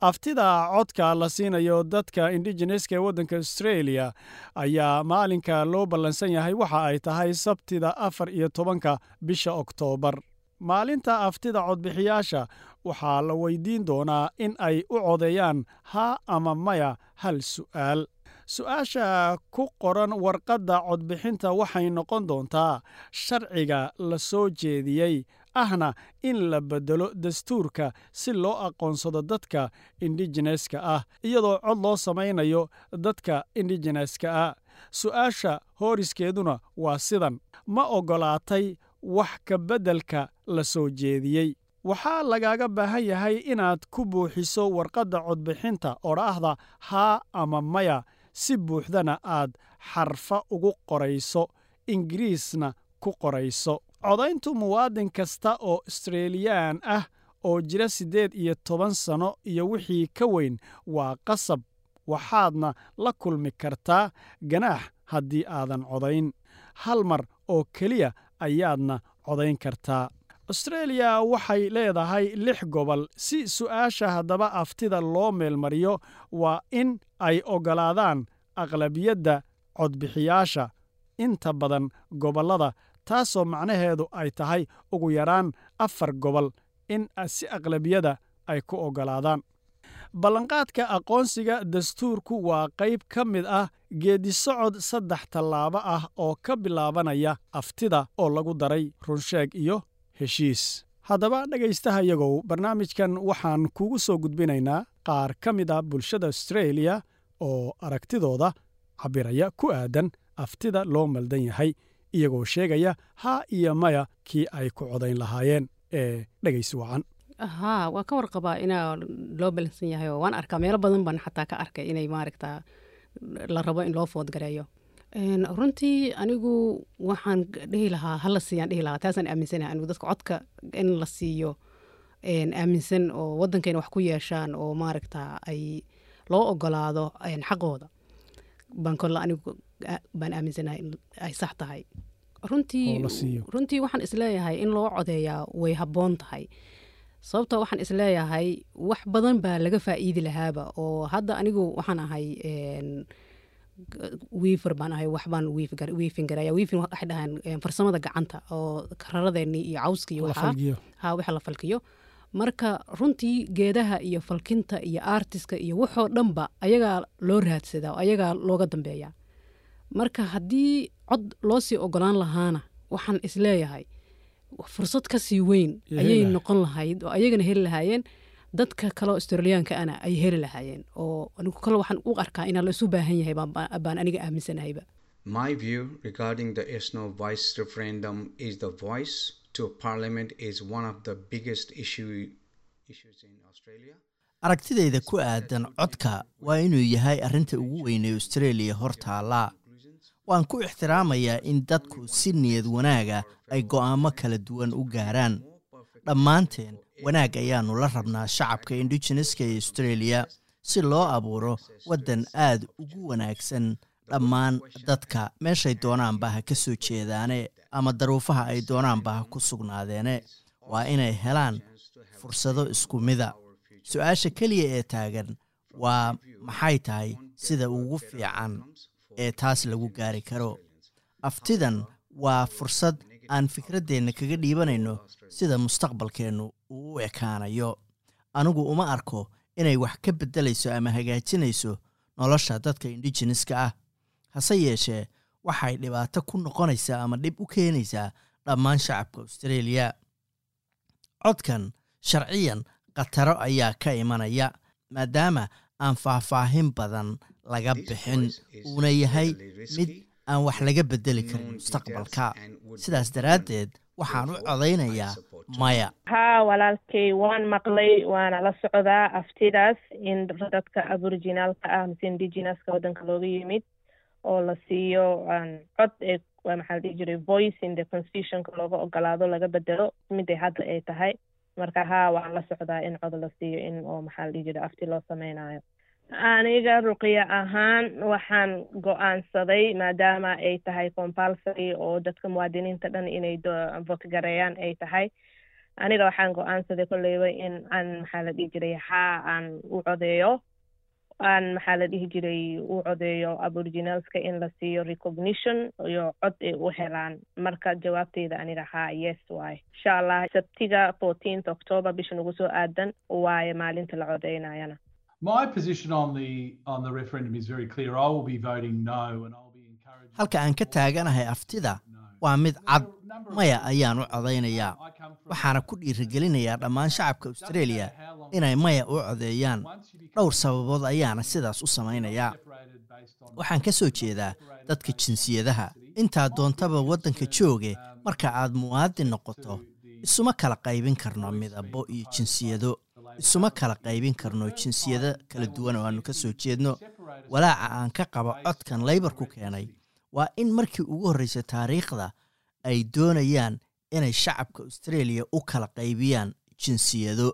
aftida codka la siinayo dadka indigeneska ee waddanka australia ayaa maalinka loo ballansan yahay waxa ay tahay sabtida afar iyo tobanka bisha oktoobar maalinta aftida codbixiyaasha waxaa la weydiin doonaa in ay u codeeyaan haa ama maya hal su'aal. Su'aasha ku qoran warqadda codbixinta waxay noqon doontaa sharciga la soo jeediyey ahna in la beddelo dastuurka si loo aqoonsado dadka indigeneska ah iyadoo cod loo samaynayo dadka indigeneska ah. Su'aasha hooriskeeduna waa sidan ma oggolaatay wax ka beddelka la soo jeediyey. Waxaa lagaaga baahan yahay inaad ku buuxiso warqadda codbixinta odhaahda haa ama maya si buuxdana aad xarfa ugu qorayso ingiriisna ku qorayso codayntu muwaadin kasta oo australiyaan ah oo jira siddeed iyo toban sanno iyo wixii ka weyn waa qasab. Waxaadna la kulmi kartaa ganaax haddii aadan codayn. Hal mar oo keliya ayaadna codayn kartaa. Austreeliya waxay leedahay lix gobol. Si su'aasha haddaba aftida loo meelmariyo waa in ay oggolaadaan aqlabiyadda codbixiyaasha. Inta badan gobollada taasoo macnaheedu ay tahay ugu yaraan afar gobol in si aqlabiyada ay ku oggolaadaan. Ballanqaadka aqoonsiga dastuurku waa qayb ka mid ah geedisocod saddex tallaabo ah oo ka bilaabanaya aftida oo lagu daray runsheeg iyo heshiis. Haddaba dhegaystahayagow barnaamijkan waxaan kugu soo gudbinaynaa qaar ka mid a bulshada austreeliya oo aragtidooda cabbiraya ku aadan aftida loo maldan yahay iyagoo sheegaya haa iyo maya kii ay ku codayn lahaayeen ee dhegaysi wacan. Haa waan ka warqabaa inaa loo balansan yahay oo waan arkaa. Meelo badan baan xataa ka arkay inay maaragta la rabo in loo foodgareeyo. Runtii anigu waxaan dhihi lahaa hala siiyaan dhihi lahaa taasaan aaminsanahay. Anigu dadka codka in la siiyo aaminsan oo waddankayna wax ku yeeshaan oo maaragta ay loo ogolaado xaqooda baan kolle anigu baan aaminsanahay in ay sax tahay. Runtii runtii waxaan is leeyahay in loo codeeyaa way habboon tahay. Sababtoo waxaan is leeyahay wax badan baa laga faa'iidi lahaaba oo hadda anigu waxaan ahay wiifer baan ahay waxbaan wiifin garaya wiifin waxay dhahaan farsamada gacanta oo kararadeenii iyo ha waxa la falkiyo marka runtii geedaha iyo falkinta iyo artiska iyo waxoo dhanba ayagaa loo raadsadaa oo ayagaa looga dambeeya. Marka haddii cod loo sii ogolaan lahaana waxaan is leeyahay fursad ka sii weyn ayay noqon lahayd oo ayagana heli lahaayeen. Dadka kaleo australiyaanka ana ay heli lahaayeen oo anigu kale waxaan u arkaa inaa la isu baahan yahay baan aniga aaminsanahayba To parliament is one of the biggest issue, issues in Australia. aragtidayda ku aadan codka waa inuu yahay arrinta ugu weynay australia hor taallaa waan ku ixtiraamayaa in dadku si niyad wanaaga ay go'aamo kala duwan u gaaraan. Dhammaanteen wanaag ayaannu la rabnaa shacabka indigeneska ee australia. Si loo abuuro waddan aad ugu wanaagsan dhammaan dadka. Meeshay doonaanba ha ka soo jeedaane ama daruufaha ay doonaanba ha ku sugnaadeene. Waa inay helaan fursado isku mida. Su'aasha keliya ee taagan waa maxay tahay sida ugu fiican ee taas lagu gaari karo? Aftidan waa fursad aan fikraddeenna kaga dhiibanayno sida mustaqbalkeennu uu u ekaanayo. Anigu uma arko inay wax ka beddelayso ama hagaajinayso nolosha dadka indigeneska ah hase yeeshee waxay dhibaato ku noqonaysaa ama dhib u keenaysaa dhammaan shacabka australia. Codkan sharciyan khataro ayaa ka imanaya maadaama aan faahfaahin badan laga bixin uuna yahay mid aan wax laga beddeli karin mustaqbalka. sidaas daraaddeed waxaan u codaynayaa maya. Haa walaalkay waan maqlay waana la socdaa aftidaas in dadka aboriginaalka ah mise indigeneska waddanka looga yimid oo la siiyo cod ee maxaa la dhihi jiray voice in the constitutionka looga ogolaado laga bedelo miday hadda ay tahay. Marka haa waan la socdaa in cod la siiyo in oo maxaa la jiray afti loo sameynayo. Aniga ruqiya ahaan waxaan go'aansaday maadaama ay tahay compulsory oo dadka muwaadiniinta dhan inay votgareeyaan ay tahay. Aniga waxaan go'aansaday kolleyba in aan maxaa la dhihi jiray haa aan u codeeyo aan maxaa la dhihi jiray? U codeeyo aboriginalska in la siiyo recognition iyo cod ay u helaan. Marka jawaabteyda aniga haa yes waaye insha allah sabtiga fourteenth october bisha nagu soo aadan waaye maalinta la codeynayana. My position on the on the referendum is very clear. I will be voting no, and I'll be encouraging. halka aan ka taaganahay aftida waa mid cad. maya ayaan u codaynayaa waxaana ku dhiirigelinayaa dhammaan shacabka australia inay maya u codeeyaan dhowr sababood ayaana sidaas u samaynayaa. Waxaan ka soo jeedaa dadka jinsiyadaha. Intaa doontaba waddanka jooge marka aad muwaadin noqoto isuma kala qaybin karno midabo iyo jinsiyado. Isuma kala qaybin karno jinsiyado kala duwan oo aanu ka soo jeedno. Walaaca aan ka qabo codkan laybarku keenay waa in markii ugu horreysay taariikhda ay doonayaan inay shacabka australia u kala qaybiyaan jinsiyado